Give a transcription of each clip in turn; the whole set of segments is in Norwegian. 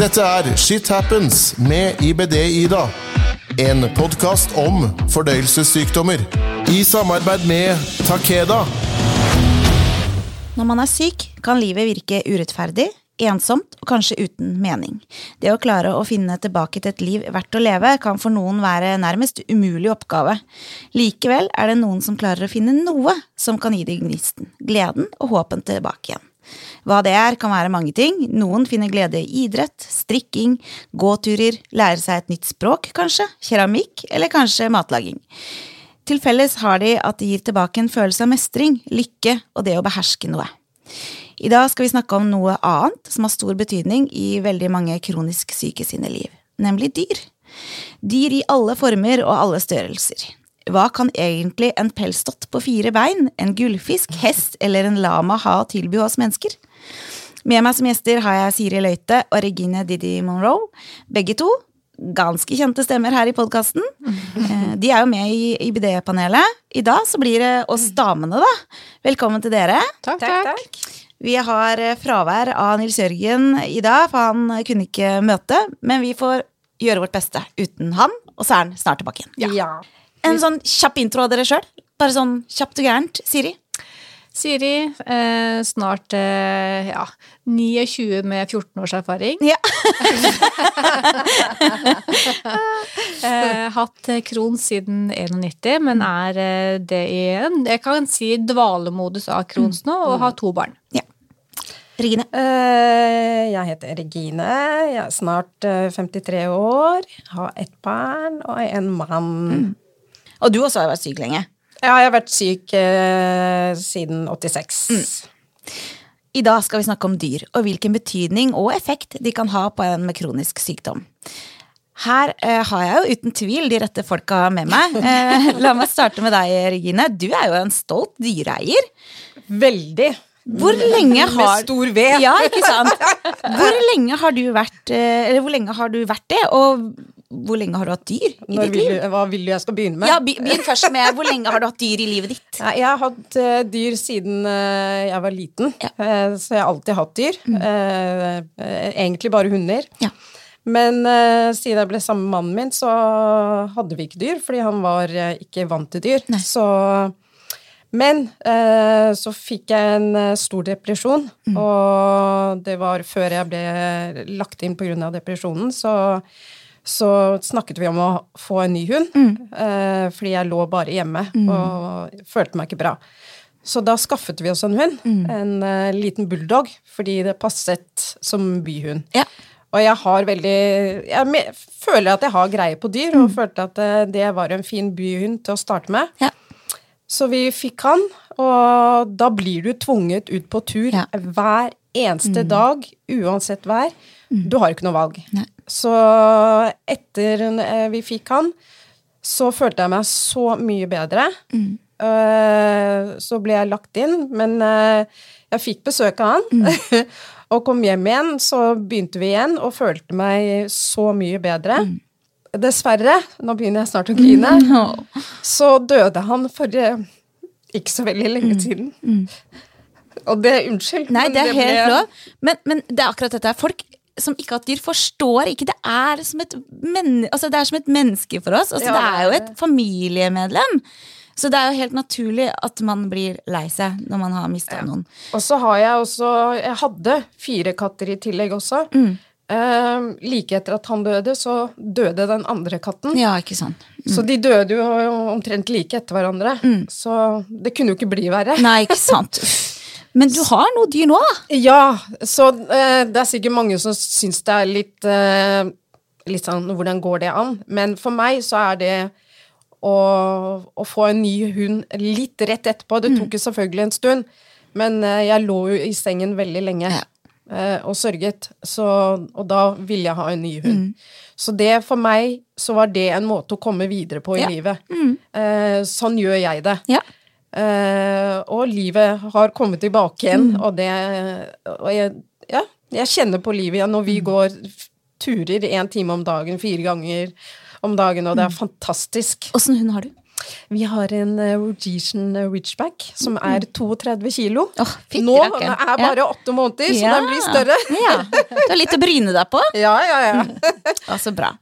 Dette er Shit Happens med IBD-Ida. En podkast om fordøyelsessykdommer. I samarbeid med Takeda. Når man er syk, kan livet virke urettferdig, ensomt og kanskje uten mening. Det å klare å finne tilbake til et liv verdt å leve kan for noen være nærmest umulig oppgave. Likevel er det noen som klarer å finne noe som kan gi deg gnisten, gleden og håpen tilbake igjen. Hva det er, kan være mange ting. Noen finner glede i idrett, strikking, gåturer, lære seg et nytt språk, kanskje, keramikk eller kanskje matlaging. Til felles har de at de gir tilbake en følelse av mestring, lykke og det å beherske noe. I dag skal vi snakke om noe annet som har stor betydning i veldig mange kronisk syke sine liv, nemlig dyr. Dyr i alle former og alle størrelser. Hva kan egentlig en pelsdott på fire bein, en gullfisk, hest eller en lama ha å tilby oss mennesker? Med meg som gjester har jeg Siri Løite og Regine Didi Monroe. Begge to ganske kjente stemmer her i podkasten. De er jo med i IBD-panelet. I dag så blir det oss damene, da. Velkommen til dere. Takk, takk. Vi har fravær av Nils Jørgen i dag, for han kunne ikke møte. Men vi får gjøre vårt beste uten han, og så er han snart tilbake igjen. Ja. En sånn kjapp intro av dere sjøl. Bare sånn kjapt og gærent. Siri? Siri, eh, snart eh, ja, 29 med 14 års erfaring. Ja. Eh, hatt kron siden 91, men er eh, det i en Jeg kan si dvalemodus av krons nå, og har to barn. Ja. Regine? Eh, Jeg heter Regine. Jeg er snart eh, 53 år. Har ett barn og en mann. Og du også har vært syk lenge. Ja, jeg har vært syk eh, siden 86. I dag skal vi snakke om dyr, og hvilken betydning og effekt de kan ha på en med kronisk sykdom. Her eh, har jeg jo uten tvil de rette folka med meg. Eh, la meg starte med deg, Regine. Du er jo en stolt dyreeier. Veldig. Hvor lenge har Med stor V. Ja, ikke sant? Hvor lenge har du vært eh, Eller hvor lenge har du vært det, og hvor lenge har du hatt dyr i Når ditt vil liv? du, hva vil du jeg skal begynne med? Ja, Begynn først med hvor lenge har du hatt dyr i livet ditt? Ja, Jeg har hatt eh, dyr siden eh, jeg var liten, Eh, så jeg har alltid hatt dyr. Eh, egentlig bare hunder. Ja. Men siden jeg ble sammen med mannen min, så hadde vi ikke dyr, fordi han var ikke vant til dyr. Nei. Så, men eh, så fikk jeg en stor depresjon, og det var før jeg ble lagt inn pga. depresjonen, så, så snakket vi om å få en ny hund, eh, fordi jeg lå bare hjemme og følte meg ikke bra. Så da skaffet vi oss en hund, en eh, liten bulldog, fordi det passet som byhund. Ja. Og jeg har veldig Jeg føler at jeg har greie på dyr, og følte at eh, det var en fin byhund til å starte med. Ja. Så vi fikk han, og da blir du tvunget ut på tur Ja. hver eneste dag, uansett vær. Du har ikke noe valg. Nei. Så etter eh, vi fikk han, så følte jeg meg så mye bedre. Eh, så ble jeg lagt inn, men eh, jeg fikk besøk av han. og kom hjem igjen, så begynte vi igjen, og følte meg så mye bedre. Dessverre, nå begynner jeg snart å grine, så døde han for ikke så veldig lenge siden. Og det Unnskyld. Nei, det er helt lov. Men, men det er akkurat dette. Folk som ikke-at-dyr forstår ikke. Det er som et, men, altså, det er som et menneske for oss. Altså, Ja, det er jo et familiemedlem. Så det er jo helt naturlig at man blir lei seg når man har mista noen. Og så har jeg også Jeg hadde fire katter i tillegg også. Eh, like etter at han døde, så døde den andre katten. Ja, ikke sant. Så de døde jo omtrent like etter hverandre. Så det kunne jo ikke bli verre. Nei, ikke sant. Men du har noe dyr nå, da. Ja, så eh, det er sikkert mange som syns det er litt eh, Litt sånn hvordan går det an? Men for meg så er det å, å få en ny hund litt rett etterpå. Det tok jo selvfølgelig en stund, men eh, jeg lå jo i sengen veldig lenge. Ja. eh, Og sørget, så, og da ville jeg ha en ny hund. Så det for meg så var det en måte å komme videre på i Ja. livet. Eh, sånn gjør jeg det. Ja. Eh, og livet har kommet tilbake igjen, og det Og jeg, ja, jeg kjenner på livet igjen når vi går turer én time om dagen, fire ganger om dagen, og det er fantastisk. Åssen hund har du? Vi har en uh, Rhodesian Ridgeback som er 32 kilo. Oh, Nå er bare åtte måneder, så den blir større. Ja. Du har litt å bryne deg på. Ja, ja, ja. Ja, så bra.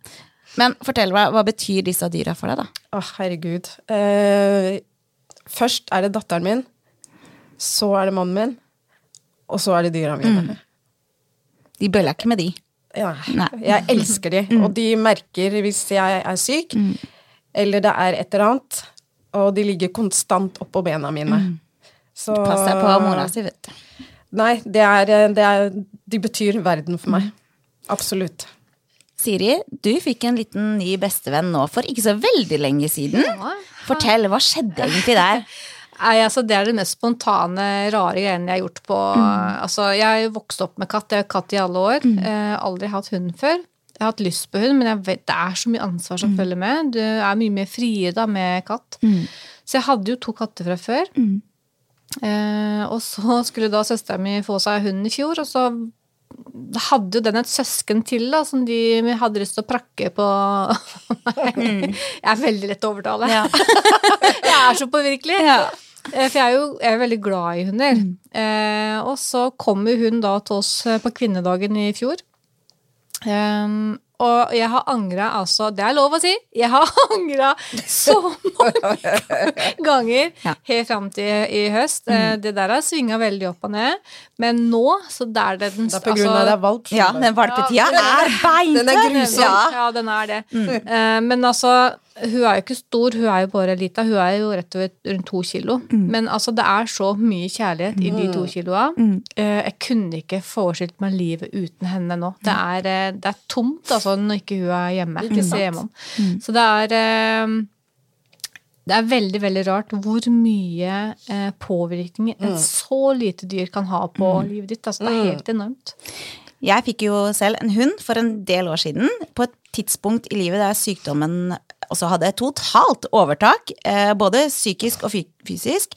Men fortell meg, hva betyr disse dyra for deg, da? Å, herregud. Eh, først er det datteren min, så er det mannen min, og så er det dyra mine. De bøller ikke med de. Ja, Nei. jeg elsker de, og de merker hvis jeg er syk, eller det er et eller annet, og de ligger konstant oppå bena mine. Så Pass deg på mora si, vet du. Nei, det er, det er De betyr verden for meg. Absolutt. Siri, du fikk en liten ny bestevenn nå for ikke så veldig lenge siden. Fortell, hva skjedde egentlig der? Nei, altså Det er det mest spontane, rare greiene jeg har gjort på Altså, Jeg vokste opp med katt. Jeg har katt i alle år. Eh, aldri hatt hund før. Jeg har hatt lyst på hund, men jeg vet, det er så mye ansvar som følger med. Du er mye mer frie da med katt. Så jeg hadde jo to katter fra før. Eh, og så skulle da søstera mi få seg hund i fjor, og så hadde jo den et søsken til da, som de hadde lyst til å prakke på Jeg er veldig lett å overtale. Ja. jeg er så påvirkelig. Ja. Eh, For jeg er jo jeg er veldig glad i hunder. Eh, og så kom hun da til oss eh, på kvinnedagen i fjor. Um, og jeg har angra altså Det er lov å si! Jeg har angra så mange ganger Ja. helt fram til i høst. Mm. Det der har svinga veldig opp og ned. Men nå, så der det den Det er på grunn av det er valp. Ja, den valpetida Ja, er beinte! Den er grusom. Ja. ja, den er det. Eh, men altså, hun er jo ikke stor, hun er jo bare lita. Hun er jo rett og slett rundt to kilo. Men altså, det er så mye kjærlighet i de to kiloa. Eh, jeg kunne ikke forestilt meg livet uten henne nå. Det er, eh, det er tomt altså, når ikke hun er hjemme. Er hjemme. Så det er eh, det er veldig veldig rart hvor mye eh, påvirkning et så lite dyr kan ha på livet ditt. Altså, det er helt enormt. Jeg fikk jo selv en hund for en del år siden, på et tidspunkt i livet der sykdommen også hadde totalt overtak, eh, både psykisk og fysisk.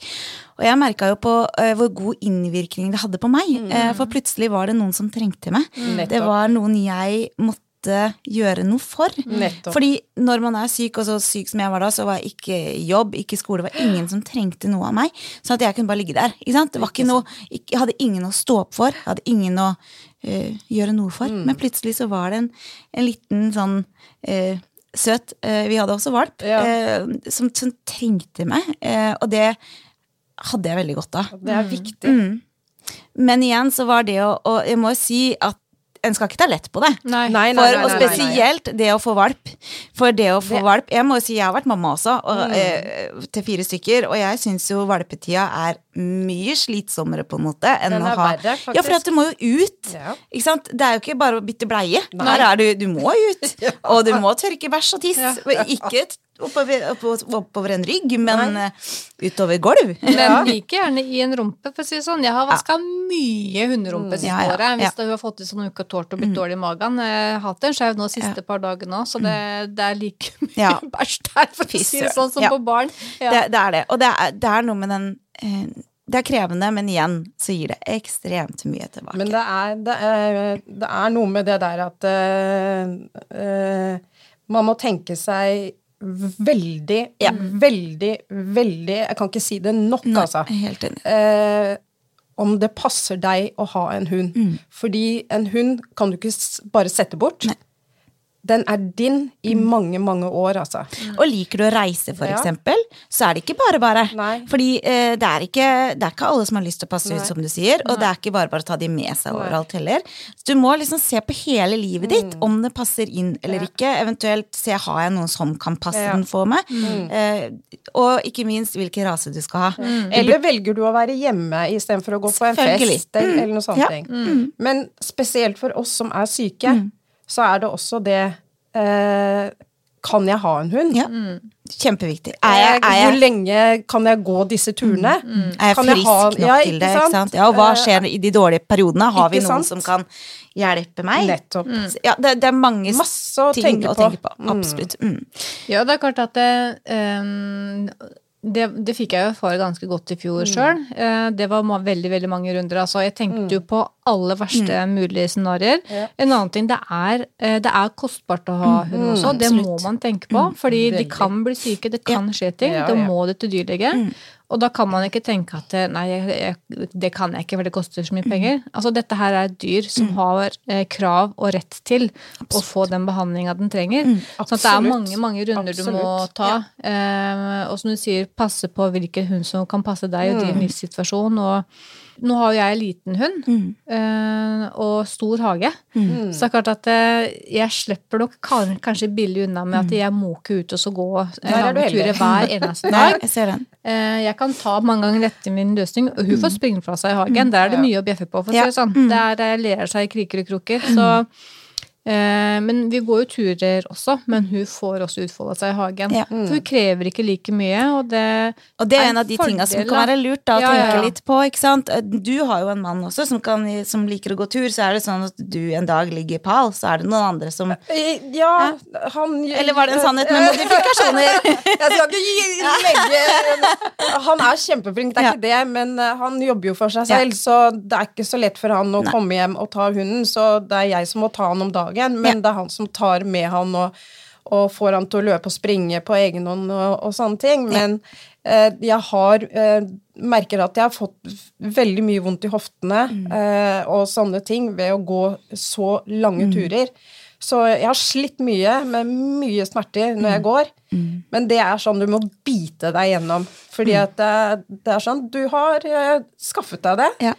Og jeg merka jo på eh, hvor god innvirkning det hadde på meg, for plutselig var det noen som trengte meg. Det var noen jeg måtte gjøre noe for. Nettopp. Fordi når man er syk, og så syk som jeg var da, så var jeg ikke jobb, ikke skole, det var ingen som trengte noe av meg. Så at jeg kunne bare ligge der. Ikke sant? Det var ikke noe, jeg hadde ingen å stå opp for, jeg hadde ingen å eh, gjøre noe for. Men plutselig så var det en, en liten sånn eh, søt eh, Vi hadde også valp, Ja. som, som trengte meg. Og det hadde jeg veldig godt av. Det er viktig. Men igjen så var det å Og jeg må jo si at en skal ikke ta lett på det. Nei. Nei, nei, For, og nei, nei, nei. spesielt det å få valp. For det å få Det- valp Jeg må jo si jeg har vært mamma også, og, Mm. eh, til fire stykker, og jeg syns jo valpetida er mye slitsommere, på en måte, enn Den å ha verre, faktisk. Ja, for at du må jo ut. Ja. Ikke sant? Det er jo ikke bare å bytte bleie. Nei. Her er du Du må ut. Og du må tørke bæsj og tiss. Ikke t- oppover, oppover, oppover en rygg, men Nei. utover gulv. Men like gjerne i en rumpe, for å si det sånn. Jeg har vaska mye hunderumpe siste Ja, ja, året. Hvis ja. hun har fått i seg uke og tårt og blitt dårlig i magen. Jeg har hatt en skjev nå siste par dagene òg, så det, det er like mye Ja. bæsj der, for å si det sånn, som Ja. på barn. Ja. Det, det er det. Og det er, det er noe med den eh, Det er krevende, men igjen så gir det ekstremt mye tilbake. Men det er, det, er, det er noe med det der at uh, uh, man må tenke seg veldig, Ja. veldig, veldig Jeg kan ikke si det nok, Nei, altså. helt enig. Eh, om det passer deg å ha en hund. Mm. Fordi en hund kan du ikke bare sette bort. Den er din i Mm. mange, mange år, altså. Og liker du å reise, for Ja. eksempel, så er det ikke bare bare. Nei. Fordi eh, det, er ikke, det er ikke alle som har lyst til å passe Nei. ut, som du sier, og det er ikke bare bare å ta de med seg overalt heller. Så du må liksom se på hele livet ditt, om det passer inn eller Mm. Ja. ikke. Eventuelt se har jeg noen som kan passe Ja. den for meg. Eh, og ikke minst hvilken rase du skal ha. Eller velger du å være hjemme istedenfor å gå på en fest eller, noe sånt. Ting. Men spesielt for oss som er syke, så er det også det eh, Kan jeg ha en hund? Ja. Kjempeviktig. Er jeg, er Hvor lenge kan jeg gå disse turene? er jeg Kan frisk ha- nok ja, til det? ikke Ikke sant? Ja, og hva Eh, skjer i de dårlige periodene? Har vi noen sant? som kan hjelpe meg? Nettopp. Så, Ja, det, det er mange Masse å ting tenke å tenke på. Mm. Absolutt. Mm. Ja, det er klart at det, ehm, det, det fikk jeg jo erfare ganske godt i fjor sjøl. Det var veldig veldig mange runder. Altså, jeg tenkte jo på alle verste mulige scenarioer. Ja. En annen ting, det er, eh, det er kostbart å ha hund også. Det må man tenke på. Fordi de kan bli syke, det kan skje ting. Ja, Da ja. må det til dyrlege. Og da kan man ikke tenke at eh, nei, jeg, det kan jeg ikke, for det koster så mye penger. Altså Dette her er et dyr som har eh, krav og rett til å få den behandlinga den trenger. Så at det er mange mange runder du må ta. ta. Eh, og som du sier, passe på hvilken hund som kan passe deg og din livssituasjon. Og nå har jo jeg en liten hund eh, og stor hage. Så det er klart at eh, jeg slipper nok kanskje billig unna med at jeg må ikke ut og så gå eh, Der er du lange turer hver eneste Nei, dag. jeg ser den. Eh, Jeg kan ta mange ganger dette min løsning, og hun får springe fra seg i hagen. Der er det mye å bjeffe på, for å si det sånn. Der eh, ler seg i kriker og kroker. Så eh, Men vi går jo turer også, men hun får også utfolde seg i hagen. Ja. For hun krever ikke like mye, og det Og det er er en av de tinga som kan være lurt da, å Ja, tenke ja. litt på. ikke sant? Du har jo en mann også som, kan, som liker å gå tur, så er det sånn at du en dag ligger i pal, så er det noen andre som Eh, Ja, han Eller var det en sannhet med modifikasjoner? Jeg skal ikke gi- legge Han er kjempeflink, det er Ja. ikke det, men eh, han jobber jo for seg Ja. selv, så det er ikke så lett for han å komme hjem og ta hunden, så det er jeg som må ta han om dagen, men Ja. det er han som tar med han og, og får han til å løpe og springe på egen hånd og, og sånne ting. Men eh, jeg har eh, merker at jeg har fått veldig mye vondt i hoftene eh, og sånne ting ved å gå så lange turer. Så jeg har slitt mye med mye smerter når jeg går. Men det er sånn du må bite deg gjennom. Fordi at det, det er sånn Du har eh, skaffet deg det. Ja.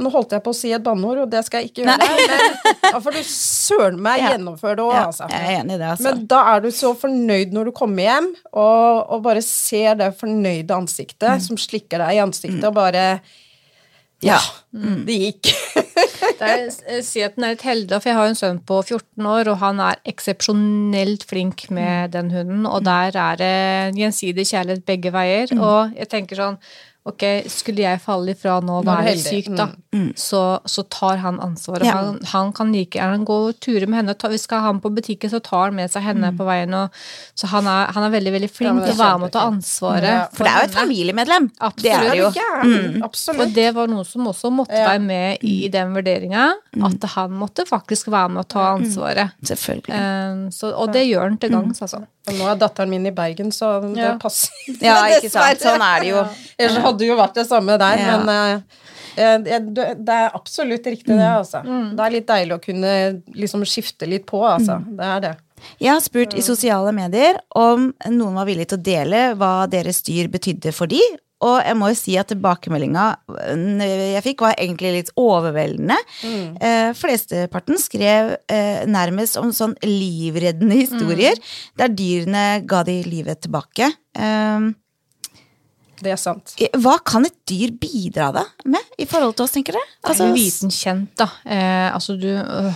Nå holdt jeg på å si et banneord, og det skal jeg ikke gjøre. Men da får du søren meg Ja. gjennomføre det òg, Ja, altså. jeg er enig i det, altså. Men da er du så fornøyd når du kommer hjem, og, og bare ser det fornøyde ansiktet som slikker deg i ansiktet, og bare Ja, det gikk. Er, jeg sier at den er litt heldig, for jeg har jo en sønn på 14 år, og han er eksepsjonelt flink med den hunden, og der er det gjensidig kjærlighet begge veier. Og jeg tenker sånn Ok, skulle jeg falle ifra nå og være syk, da, så, så tar han ansvaret. Ja. Han, han kan like gjerne gå turer med henne. Ta, hvis skal han på butikken, så tar han med seg henne på veien. Og, så han er, han er veldig veldig flink til å være med og ta ansvaret. Ja. For det er jo et familiemedlem. Absolutt. Det er det jo. Ja, Og det var noe som også måtte Ja. være med i den vurderinga. At han måtte faktisk være med å ta ansvaret. Selvfølgelig. Eh, så, og det gjør han til gangs, altså. Og nå er datteren min i Bergen, så det Ja. passer. Ja, ikke sant. Sånn er det jo. Ellers hadde det jo vært det samme der, Ja. men eh, eh, det er absolutt riktig, det, altså. Mm. Det er litt deilig å kunne liksom skifte litt på, altså. Mm. Det er det. Jeg har spurt i sosiale medier om noen var villig til å dele hva deres dyr betydde for de, og jeg må jo si at tilbakemeldinga jeg fikk, var egentlig litt overveldende. Eh, flesteparten skrev eh, nærmest om sånn livreddende historier, der dyrene ga de livet tilbake. Eh, Det er sant. hva kan et dyr bidra da med i forhold til oss, tenker dere? Det er liten kjent, da. Eh, altså, du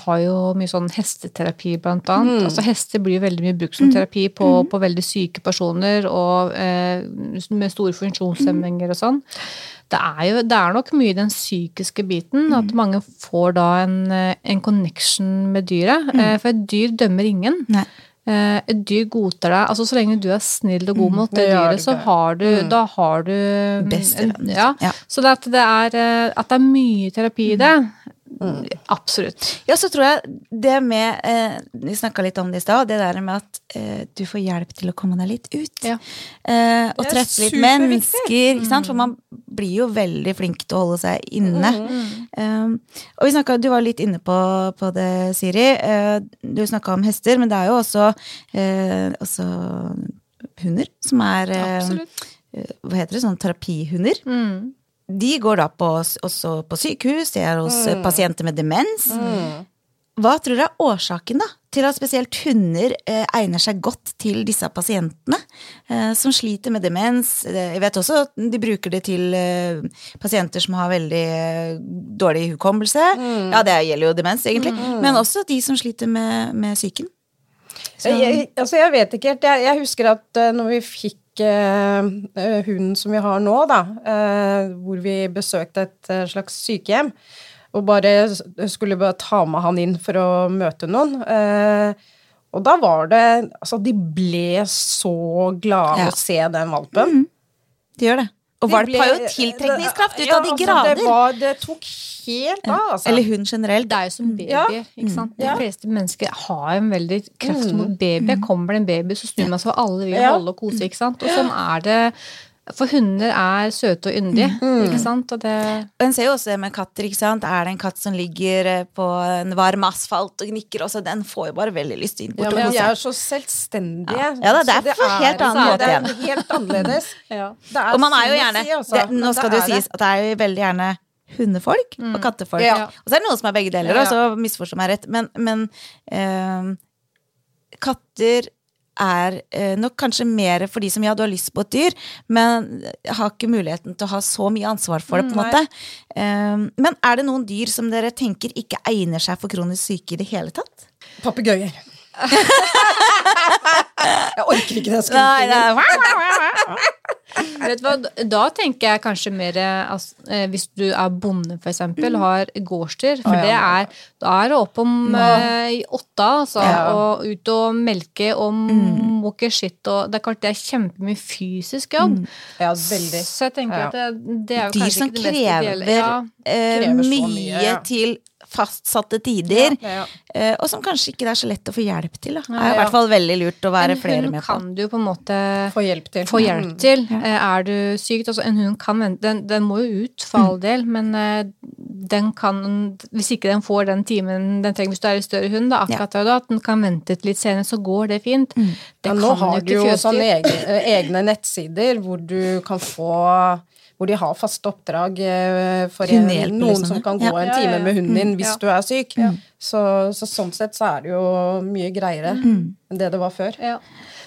har jo mye sånn hesteterapi, blant annet. Mm. Altså, hester blir jo veldig mye brukt som terapi på, på veldig syke personer og eh, med store funksjonshemminger og sånn. Det er jo det er nok mye den psykiske biten, Mm. at mange får da en, eh, en connection med dyret. Mm. Eh, for et dyr dømmer ingen. Nei. Eh, et dyr godtar deg. altså Så lenge du er snill og god mot det dyret, så har du, da har du Beste en- venn, Ja. ja. Så det at det er, eh, at det er mye terapi i det, Mm. absolutt. Ja, så tror jeg det med eh, Vi snakka litt om det i stad, det der med at eh, du får hjelp til å komme deg litt ut. Ja. Eh, og treffe litt mennesker, ikke sant? for man blir jo veldig flink til å holde seg inne. Eh, og vi snakket, Du var litt inne på, på det, Siri. Eh, du snakka om hester, men det er jo også, eh, også hunder som er eh, Hva heter det? Sånn terapihunder. Mm. De går da på, også på sykehus, de er hos mm. pasienter med demens. Mm. Hva tror dere er årsaken da, til at spesielt hunder eh, egner seg godt til disse pasientene eh, som sliter med demens? Eh, Jeg vet også at de bruker det til eh, pasienter som har veldig eh, dårlig hukommelse. Ja, det gjelder jo demens, egentlig. Men også de som sliter med, med psyken. Jeg, altså, jeg vet ikke helt. Jeg, jeg husker at uh, når vi fikk eh, eh, hunden som vi har nå, da, eh, hvor vi besøkte et eh, slags sykehjem, og bare skulle bare ta med han inn for å møte noen. Eh, og da var det Altså, de ble så glade Ja. å se den valpen. de gjør det. Og De valp har jo tiltrekningskraft ut Ja, av de altså, grader. Det, var, det tok helt av, altså. Eller hund generelt. Det er jo som baby. Ja. ikke sant? De fleste mennesker har en veldig kraft mot babyer. Kommer det en baby, så snur man seg, og alle vil Ja. holde og kose. ikke sant? Og sånn er det For hunder er søte og yndige, ikke sant? Og det En ser jo også det med katter. ikke sant? Er det en katt som ligger eh, på en varm asfalt og gnikker, også, den får jo bare veldig lyst inn ja, bort men og de er så selvstendige. Ja. Ja da, det er Så på helt annen så Det er helt annerledes. ja. Det er Og man er jo gjerne si, altså, det, Nå skal det jo sies at det er jo veldig gjerne hundefolk og kattefolk. Ja. Og så er det noen som er begge deler, og så misforstår meg rett. Men, men eh, katter er eh, nok kanskje mer for de som ja, du har lyst på et dyr, men har ikke muligheten til å ha så mye ansvar for det. på en Mm, måte. Eh, men er det noen dyr som dere tenker ikke egner seg for kronisk syke i det hele tatt? Papegøyer. jeg orker ikke det nei. Vet du hva, Da tenker jeg kanskje mer altså, eh, Hvis du er bonde, for eksempel, har gårdsdyr. For det er Da er det opp om eh, i åtta, altså. Ja. Og ut og melke og måke skitt og Det er klart det er kjempemye fysisk jobb. Ja, veldig. Så jeg tenker Ja. at det, det er jo Dyr kanskje som ikke det mest krever, ideelle. Ja. eh, Krever mye, mye, ja. til fastsatte tider, Ja, ja. eh, og som kanskje ikke det er så lett å få hjelp til. Da. Det er i hvert fall veldig lurt å være flere med på. En hund kan du på en måte Få hjelp til. få hjelp til. Eh, Er du syk altså En hund kan vente. Den, den må jo ut, for all del, men eh, den kan Hvis ikke den får den timen den trenger hvis du er en større hund, da, akkurat da, at den kan vente til litt senere, så går det fint. Det Men nå har du jo sånne egne, egne nettsider hvor du kan få hvor de har faste oppdrag eh, for en, hjelper, noen liksom, som kan gå en time med hunden din hvis Ja. du er syk. Så, så sånn sett så er det jo mye greiere Mm. enn det det var før. Ja.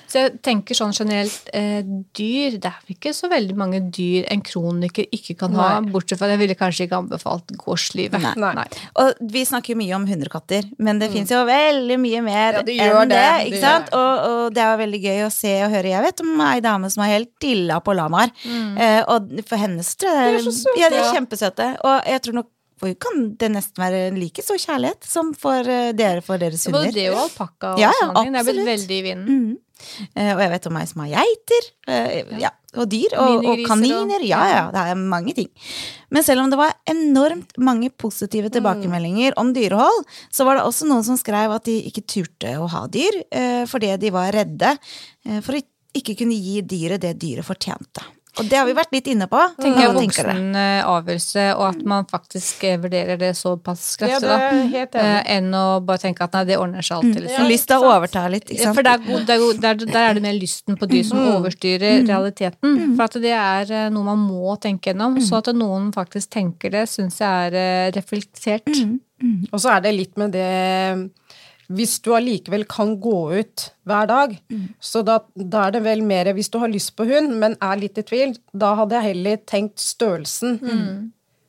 Så jeg tenker sånn generelt, eh, dyr Det er ikke så veldig mange dyr en kroniker ikke kan ha, Nei. bortsett fra Jeg ville kanskje ikke anbefalt gårdslivet. Nei. Nei. Og vi snakker jo mye om hundekatter, men det finnes jo veldig mye mer Ja, det enn det. det. ikke sant? det. Og, og det er veldig gøy å se og høre. Jeg vet om ei dame som er helt dilla på lamaer. Eh, og for hennes tror jeg De er søte. Ja, de er kjempesøte. Og jeg tror nok kan det nesten være like stor kjærlighet som for eh, dere for deres hunder. Både det og alpakka og Ja, ja, sånne ting. Det er blitt veldig i vinden. Mhm. Eh, og jeg vet om ei som har geiter. eh, ja. og dyr. Og, og kaniner. Ja, ja, det er mange ting. Men selv om det var enormt mange positive tilbakemeldinger om dyrehold, så var det også noen som skrev at de ikke turte å ha dyr, eh, fordi de var redde for å ikke kunne gi dyret det dyret fortjente. Og det har vi vært litt inne på. tenker jeg voksen eh, avgjørelse, og at man faktisk eh, vurderer det såpass kraftig, ja, da. Eh, enn å bare tenke at nei, det ordner seg alltid. Jeg Liksom. Ja, lyst til å overta litt, ikke sant? For der, der, der, der er det mer lysten på dyr som overstyrer realiteten. For at det er noe man må tenke gjennom. Så at noen faktisk tenker det, syns jeg er reflektert. Og så er det litt med det Hvis du allikevel kan gå ut hver dag, så da, da er det vel mer Hvis du har lyst på hund, men er litt i tvil, da hadde jeg heller tenkt størrelsen.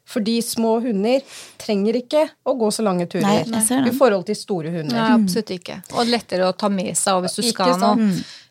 Fordi små hunder trenger ikke å gå så lange turer Nei, jeg ser det. i forhold til store hunder. Nei, absolutt ikke. Og lettere å ta med seg hvis du Ikke skal noe.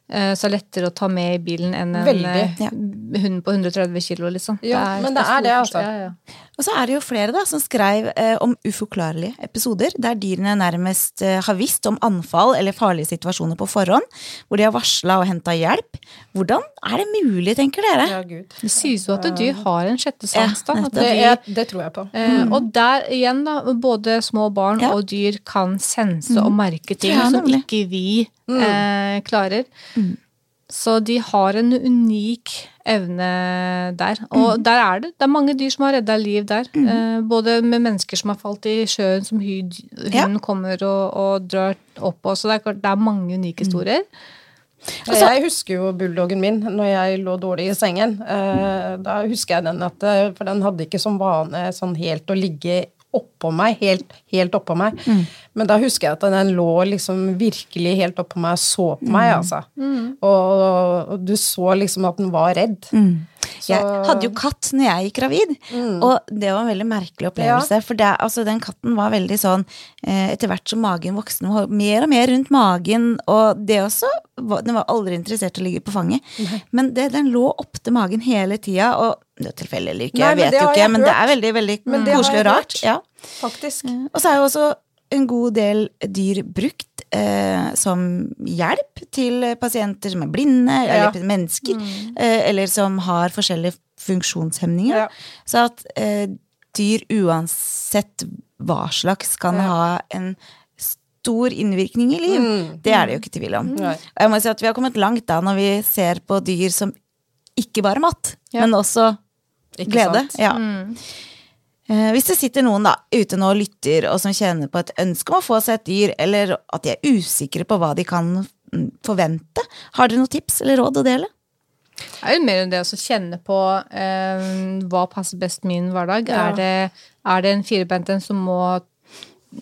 Det Så er det lettere å ta med i bilen enn en Veldig. eh, Ja. hund på 130 kilo, liksom. Ja, men det er det, altså. Ja, ja. Og så er det jo flere da som skrev eh, om uforklarlige episoder, der dyrene nærmest eh, har visst om anfall eller farlige situasjoner på forhånd, hvor de har varsla og henta hjelp. Hvordan er det mulig, tenker dere? Ja, Gud. Det sies jo at dyr har en sjette sans. da. Ja, At Det, de, jeg, det tror jeg på. eh, Og der igjen, da, både små barn Ja. og dyr kan sense og merke ting Ja, som ikke vi eh, klarer. Så de har en unik evne der. Og der er det. Det er mange dyr som har redda liv der. Eh, både med mennesker som har falt i sjøen, som hun Ja. kommer og, og drar opp. på. så det er, det er mange unike historier. jeg husker jo bulldoggen min når jeg lå dårlig i sengen. Eh, da husker jeg den at eh, For den hadde ikke som vane sånn helt å ligge oppå meg, helt, helt oppå meg. Men da husker jeg at den lå liksom virkelig helt oppå meg og så på meg, altså. Og, og du så liksom at den var redd. Så- Jeg hadde jo katt når jeg gikk gravid, og det var en veldig merkelig opplevelse. For det, altså, den katten var veldig sånn eh, Etter hvert som magen vokste, den var mer og mer rundt magen, og det også Den var aldri interessert i å ligge på fanget. Men det, den lå opptil magen hele tida, og det er tilfeldig eller ikke, Nei, jeg vet jo ikke, men det er veldig veldig koselig og rart. Ja. Faktisk. Og så er jo også en god del dyr brukt eh, som hjelp til pasienter som er blinde, eller til mennesker, eh, eller som har forskjellige funksjonshemninger. Ja. Så at eh, dyr uansett hva slags kan ha en stor innvirkning i liv, det er det jo ikke tvil om. Og jeg må si at vi har kommet langt da når vi ser på dyr som ikke bare mat, men også glede. sant? Ja. Eh, Hvis det sitter noen da ute nå og lytter, og som kjenner på et ønske om å få seg et dyr, eller at de er usikre på hva de kan mm, forvente, har dere noen tips eller råd å dele? Det er jo mer enn det å kjenne på eh, hva passer best min hverdag. Ja. Er, det, er det en firbent en som må,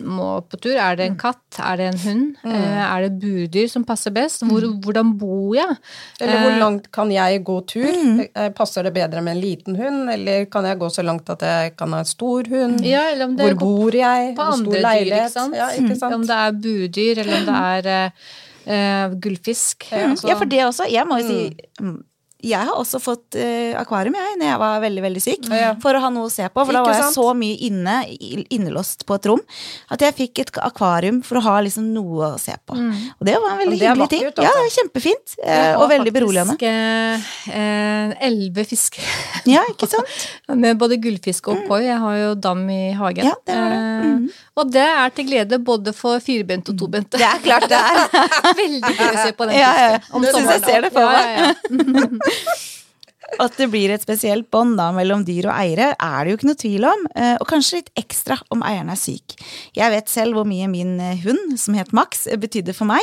må på tur? Er det en katt? Er det en hund? Mm. er det burdyr som passer best? Hvor, hvordan bor jeg? Eller Eh, hvor langt kan jeg gå tur? Mm. Passer det bedre med en liten hund, eller kan jeg gå så langt at jeg kan ha en stor hund? Ja, eller om det Hvor bor jeg? på Hvor andre stor dyr, leilighet? ikke sant? Ja, ikke sant? Om det er burdyr, eller om det er uh, gullfisk. gullfisk. Altså, Ja, for det også. Jeg må jo si mm, jeg har også fått uh, akvarium jeg, når jeg var veldig veldig syk, Ja. for å ha noe å se på. For da Ikke var jeg sant? så mye inne, innelåst på et rom, at jeg fikk et akvarium for å ha liksom noe å se på. Og det var en veldig hyggelig ting. Ja, altså. er kjempefint. jeg har og veldig beroligende. faktisk, eh, Elleve fisker. Ja, ikke sant? Med både gullfisk og koi. Jeg har jo dam i hagen. Ja, det var det. Eh, og det er til glede både for firbente og tobente. Det er klart det er. Veldig gøy å se på den fisken. ja, ja. om Det synes jeg ser det for Ja, ja, ja. At det blir et spesielt bånd mellom dyr og eiere, er det jo ikke noe tvil om. eh, Og kanskje litt ekstra om eieren er syk. Jeg vet selv hvor mye min eh, hund, som het Max, eh, betydde for meg.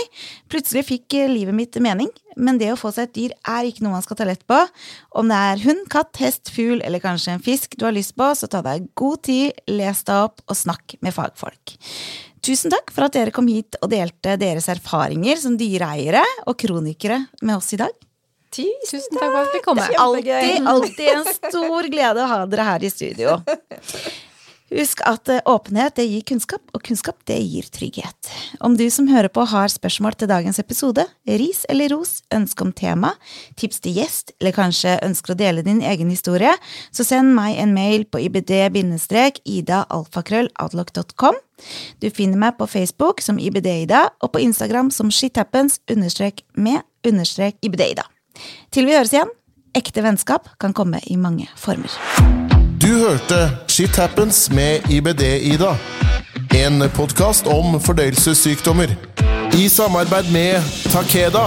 Plutselig fikk livet mitt mening, men det å få seg et dyr er ikke noe man skal ta lett på. Om det er hund, katt, hest, fugl eller kanskje en fisk du har lyst på, så ta deg god tid, les deg opp og snakk med fagfolk. Tusen takk for at dere kom hit og delte deres erfaringer som dyreeiere og kronikere med oss i dag. Tusen takk for at vi kom. Alltid, alltid en stor glede å ha dere her i studio. Husk at eh, åpenhet det gir kunnskap, og kunnskap det gir trygghet. Om du som hører på har spørsmål til dagens episode, ris eller ros, ønske om tema, tips til gjest, eller kanskje ønsker å dele din egen historie, så send meg en mail på ibd-ida-alfakrøll-outlook.com. Du finner meg på Facebook som IBD-Ida, og på Instagram som shithappens Til vi høres igjen, ekte vennskap kan komme i mange former. Du hørte Shit Happens med IBD-Ida. En podkast om fordøyelsessykdommer. I samarbeid med Takeda.